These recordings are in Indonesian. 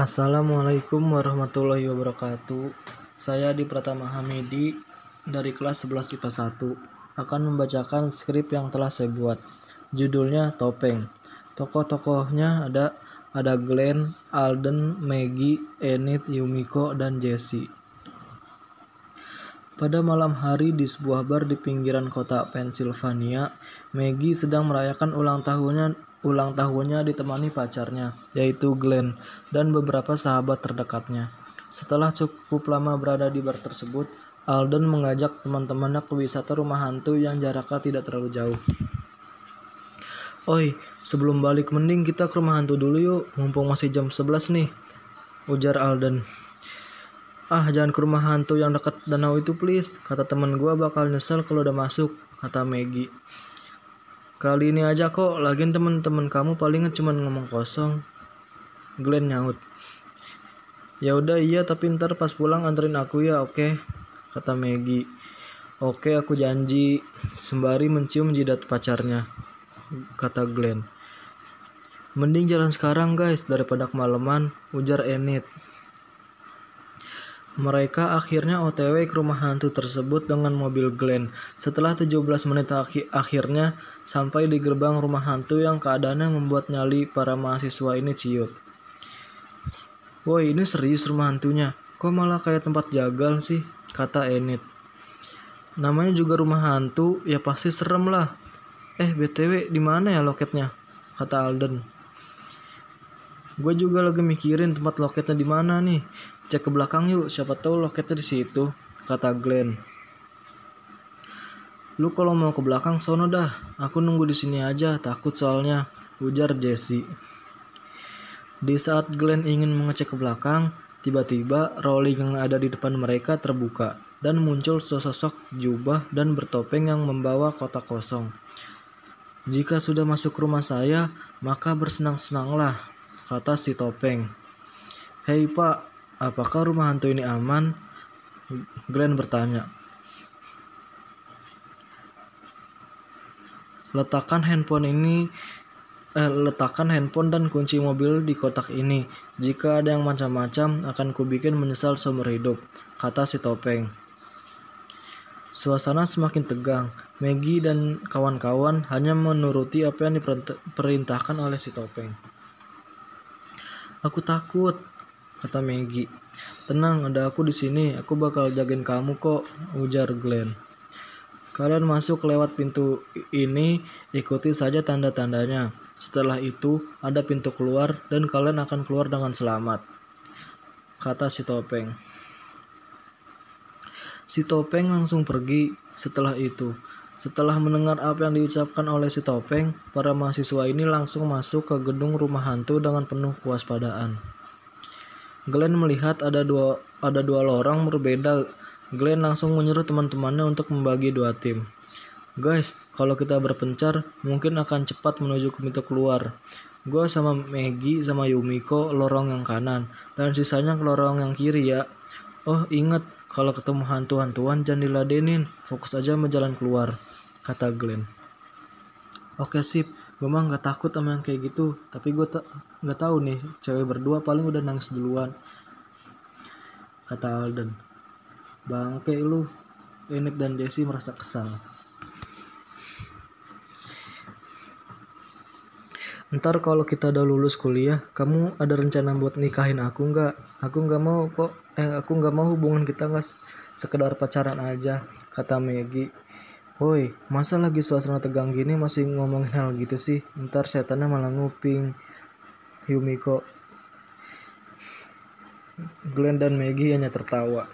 Assalamualaikum warahmatullahi wabarakatuh. Saya di Pratama Hamidi dari kelas 11 IPA 1 akan membacakan skrip yang telah saya buat. Judulnya Topeng. Tokoh-tokohnya ada ada Glenn, Alden, Maggie, Enid, Yumiko, dan Jessie. Pada malam hari di sebuah bar di pinggiran kota Pennsylvania, Maggie sedang merayakan ulang tahunnya ulang tahunnya ditemani pacarnya, yaitu Glenn, dan beberapa sahabat terdekatnya. Setelah cukup lama berada di bar tersebut, Alden mengajak teman-temannya ke wisata rumah hantu yang jaraknya tidak terlalu jauh. Oi, sebelum balik mending kita ke rumah hantu dulu yuk, mumpung masih jam 11 nih, ujar Alden. Ah, jangan ke rumah hantu yang dekat danau itu please, kata teman gua bakal nyesel kalau udah masuk, kata Maggie. Kali ini aja kok, lagian teman-teman kamu paling cuma ngomong kosong. Glenn nyaut. Ya udah iya, tapi ntar pas pulang anterin aku ya, oke? Okay? Kata Maggie. Oke, aku janji. Sembari mencium jidat pacarnya. Kata Glenn. Mending jalan sekarang guys, daripada kemalaman, ujar Enid. Mereka akhirnya OTW ke rumah hantu tersebut dengan mobil Glenn. Setelah 17 menit akhirnya sampai di gerbang rumah hantu yang keadaannya membuat nyali para mahasiswa ini ciut. Woi ini serius rumah hantunya, kok malah kayak tempat jagal sih, kata Enid. Namanya juga rumah hantu, ya pasti serem lah. Eh BTW di mana ya loketnya? Kata Alden. Gue juga lagi mikirin tempat loketnya di mana nih. Cek ke belakang yuk, siapa tahu loketnya di situ, kata Glenn. Lu kalau mau ke belakang sono dah, aku nunggu di sini aja, takut soalnya, ujar Jesse. Di saat Glenn ingin mengecek ke belakang, tiba-tiba rolling yang ada di depan mereka terbuka dan muncul sosok jubah dan bertopeng yang membawa kotak kosong. Jika sudah masuk rumah saya, maka bersenang-senanglah, kata si topeng. Hei pak, Apakah rumah hantu ini aman? Glenn bertanya. Letakkan handphone ini eh, letakkan handphone dan kunci mobil di kotak ini. Jika ada yang macam-macam, akan kubikin menyesal seumur hidup, kata si topeng. Suasana semakin tegang. Maggie dan kawan-kawan hanya menuruti apa yang diperintahkan oleh si topeng. Aku takut, kata Maggie. Tenang, ada aku di sini. Aku bakal jagain kamu kok, ujar Glenn. Kalian masuk lewat pintu ini, ikuti saja tanda-tandanya. Setelah itu, ada pintu keluar dan kalian akan keluar dengan selamat. Kata si topeng. Si topeng langsung pergi setelah itu. Setelah mendengar apa yang diucapkan oleh si topeng, para mahasiswa ini langsung masuk ke gedung rumah hantu dengan penuh kewaspadaan. Glenn melihat ada dua ada dua lorong berbeda. Glenn langsung menyuruh teman-temannya untuk membagi dua tim. Guys, kalau kita berpencar, mungkin akan cepat menuju ke pintu keluar. Gue sama Maggie sama Yumiko lorong yang kanan, dan sisanya ke lorong yang kiri ya. Oh, inget, kalau ketemu hantu-hantuan jangan diladenin, fokus aja sama keluar, kata Glenn. Oke sip, gue mah nggak takut sama yang kayak gitu, tapi gue tak nggak tahu nih cewek berdua paling udah nangis duluan kata Alden bangke lu Enid dan Jesse merasa kesal Ntar kalau kita udah lulus kuliah, kamu ada rencana buat nikahin aku nggak? Aku nggak mau kok. Eh, aku nggak mau hubungan kita nggak sekedar pacaran aja, kata Maggie. Woi, masa lagi suasana tegang gini masih ngomongin hal gitu sih? Ntar setannya malah nguping. Yumiko. Glenn dan Maggie hanya tertawa.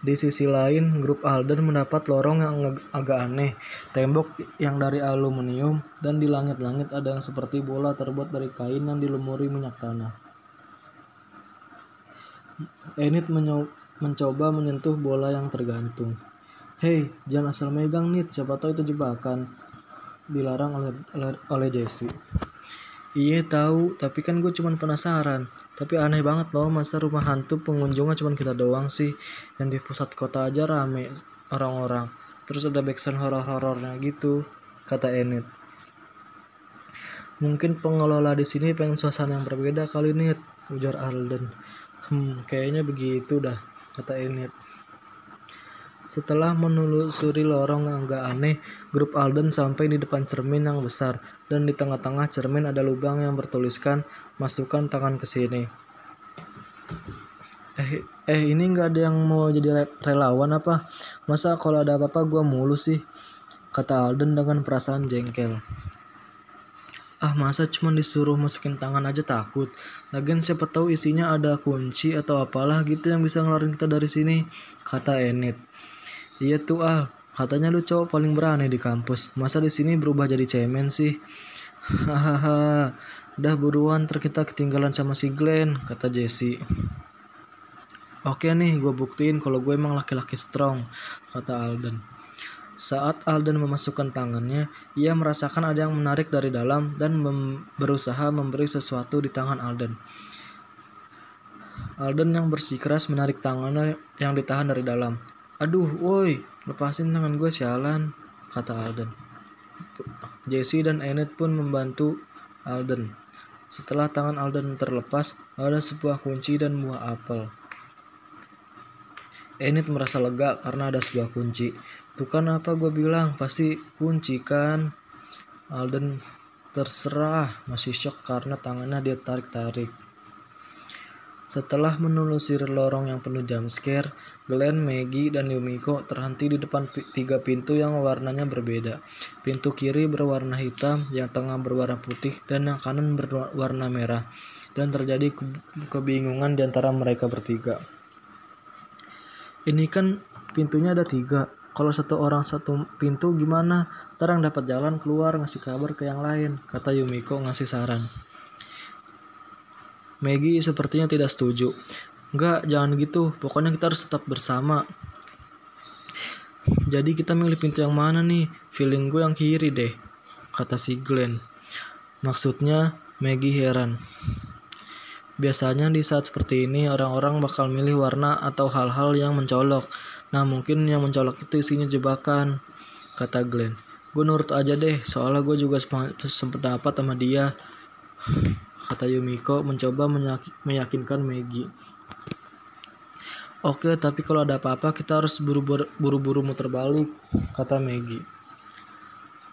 Di sisi lain, grup Alden mendapat lorong yang agak aneh. Tembok yang dari aluminium dan di langit-langit ada yang seperti bola terbuat dari kain yang dilumuri minyak tanah. Enid mencoba menyentuh bola yang tergantung. Hei, jangan asal megang nih, siapa tahu itu jebakan. Dilarang oleh oleh, oleh Jesse. Iya tahu, tapi kan gue cuman penasaran. Tapi aneh banget loh, masa rumah hantu pengunjungnya cuman kita doang sih. Yang di pusat kota aja rame orang-orang. Terus ada backsound horor-horornya gitu, kata Enid. Mungkin pengelola di sini pengen suasana yang berbeda kali nih, ujar Alden. Hmm, kayaknya begitu dah, kata Enid. Setelah menelusuri lorong yang agak aneh, grup Alden sampai di depan cermin yang besar, dan di tengah-tengah cermin ada lubang yang bertuliskan, masukkan tangan ke sini. Eh, eh ini nggak ada yang mau jadi relawan apa? Masa kalau ada apa-apa gua mulu sih? Kata Alden dengan perasaan jengkel. Ah masa cuma disuruh masukin tangan aja takut. Lagian siapa tahu isinya ada kunci atau apalah gitu yang bisa ngeluarin kita dari sini. Kata Enid. Iya tuh Al, katanya lu cowok paling berani di kampus. Masa di sini berubah jadi cemen sih? Hahaha, udah buruan terkita ketinggalan sama si Glenn, kata Jesse. Oke nih, gue buktiin kalau gue emang laki-laki strong, kata Alden. Saat Alden memasukkan tangannya, ia merasakan ada yang menarik dari dalam dan mem berusaha memberi sesuatu di tangan Alden. Alden yang bersikeras menarik tangannya yang ditahan dari dalam. Aduh, woi, lepasin tangan gue sialan, kata Alden. Jesse dan Enid pun membantu Alden. Setelah tangan Alden terlepas, ada sebuah kunci dan buah apel. Enid merasa lega karena ada sebuah kunci. Tuh kan apa gue bilang, pasti kunci kan. Alden terserah, masih shock karena tangannya dia tarik-tarik. Setelah menelusuri lorong yang penuh jumpscare, Glenn, Maggie, dan Yumiko terhenti di depan tiga pintu yang warnanya berbeda. Pintu kiri berwarna hitam, yang tengah berwarna putih, dan yang kanan berwarna merah. Dan terjadi ke kebingungan di antara mereka bertiga. Ini kan pintunya ada tiga. Kalau satu orang satu pintu gimana? Terang dapat jalan keluar ngasih kabar ke yang lain, kata Yumiko ngasih saran. Maggie sepertinya tidak setuju. Enggak, jangan gitu. Pokoknya kita harus tetap bersama. Jadi kita milih pintu yang mana nih? Feeling gue yang kiri deh, kata si Glenn. Maksudnya Maggie heran. Biasanya di saat seperti ini orang-orang bakal milih warna atau hal-hal yang mencolok. Nah mungkin yang mencolok itu isinya jebakan, kata Glenn. Gue nurut aja deh, soalnya gue juga sempat dapat sama dia kata Yumiko mencoba meyakinkan Maggie. Oke, tapi kalau ada apa-apa kita harus buru-buru muter balik, kata Maggie.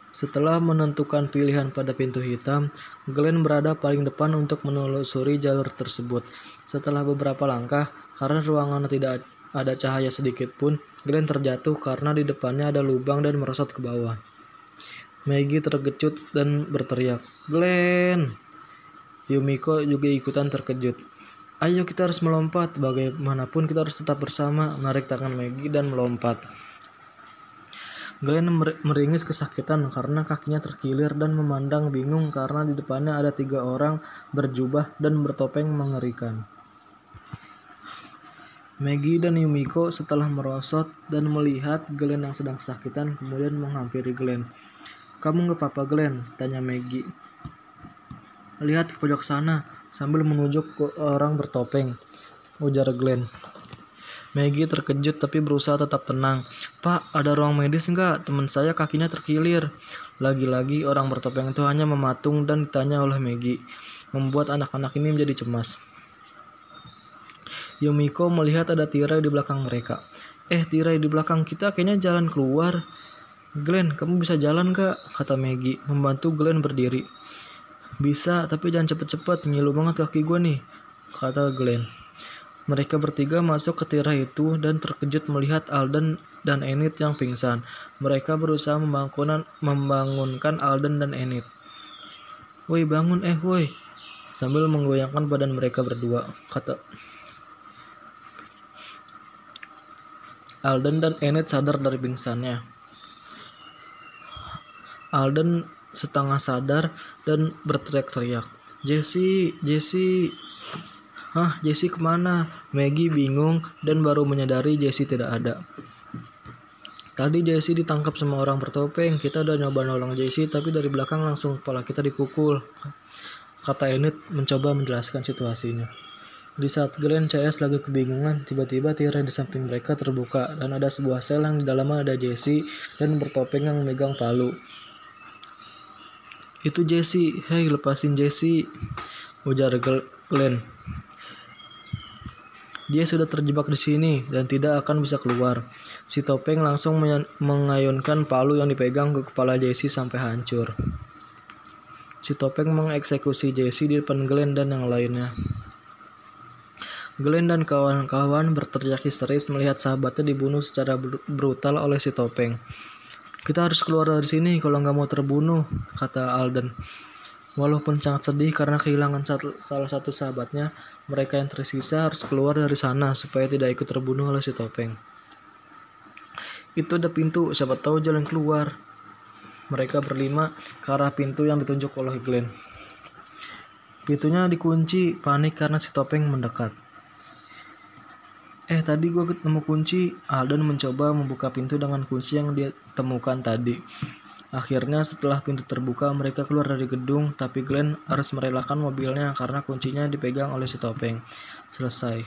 Setelah menentukan pilihan pada pintu hitam, Glenn berada paling depan untuk menelusuri jalur tersebut. Setelah beberapa langkah, karena ruangan tidak ada cahaya sedikit pun, Glenn terjatuh karena di depannya ada lubang dan merosot ke bawah. Maggie terkejut dan berteriak, "Glenn!" Yumiko juga ikutan terkejut. Ayo kita harus melompat, bagaimanapun kita harus tetap bersama, menarik tangan Maggie dan melompat. Glenn meringis kesakitan karena kakinya terkilir dan memandang bingung karena di depannya ada tiga orang berjubah dan bertopeng mengerikan. Maggie dan Yumiko setelah merosot dan melihat Glenn yang sedang kesakitan kemudian menghampiri Glenn. Kamu gak apa-apa Glenn? Tanya Maggie. Lihat ke pojok sana, sambil menunjuk ke orang bertopeng. Ujar Glenn. Maggie terkejut tapi berusaha tetap tenang. Pak, ada ruang medis enggak? Teman saya kakinya terkilir. Lagi-lagi orang bertopeng itu hanya mematung dan ditanya oleh Maggie. Membuat anak-anak ini menjadi cemas. Yumiko melihat ada tirai di belakang mereka. Eh, tirai di belakang kita kayaknya jalan keluar. Glenn, kamu bisa jalan gak? Kata Maggie, membantu Glenn berdiri. Bisa, tapi jangan cepet-cepet, ngilu banget kaki gue nih, kata Glenn. Mereka bertiga masuk ke tirai itu dan terkejut melihat Alden dan Enid yang pingsan. Mereka berusaha membangunkan, membangunkan Alden dan Enid. Woi bangun eh woi. Sambil menggoyangkan badan mereka berdua, kata Alden dan Enid sadar dari pingsannya. Alden setengah sadar dan berteriak-teriak. Jesse, Jesse. Hah, Jesse ke mana? Maggie bingung dan baru menyadari Jesse tidak ada. Tadi Jesse ditangkap sama orang bertopeng. Kita udah nyoba nolong Jesse, tapi dari belakang langsung kepala kita dipukul. Kata Enid mencoba menjelaskan situasinya. Di saat Glenn CS lagi kebingungan, tiba-tiba tirai di samping mereka terbuka dan ada sebuah sel yang di dalamnya ada Jesse dan bertopeng yang memegang palu. Itu Jesse. Hei, lepasin Jesse. Ujar Glenn. Dia sudah terjebak di sini dan tidak akan bisa keluar. Si topeng langsung mengayunkan palu yang dipegang ke kepala Jesse sampai hancur. Si topeng mengeksekusi Jesse di depan Glenn dan yang lainnya. Glenn dan kawan-kawan berteriak histeris melihat sahabatnya dibunuh secara brutal oleh si topeng. Kita harus keluar dari sini kalau nggak mau terbunuh, kata Alden. Walaupun sangat sedih karena kehilangan satu, salah satu sahabatnya, mereka yang tersisa harus keluar dari sana supaya tidak ikut terbunuh oleh si topeng. Itu ada pintu, siapa tahu jalan keluar. Mereka berlima ke arah pintu yang ditunjuk oleh Glenn. Pintunya dikunci, panik karena si topeng mendekat. Eh tadi gue ketemu kunci. Alden mencoba membuka pintu dengan kunci yang dia temukan tadi. Akhirnya setelah pintu terbuka mereka keluar dari gedung tapi Glenn harus merelakan mobilnya karena kuncinya dipegang oleh si topeng. Selesai.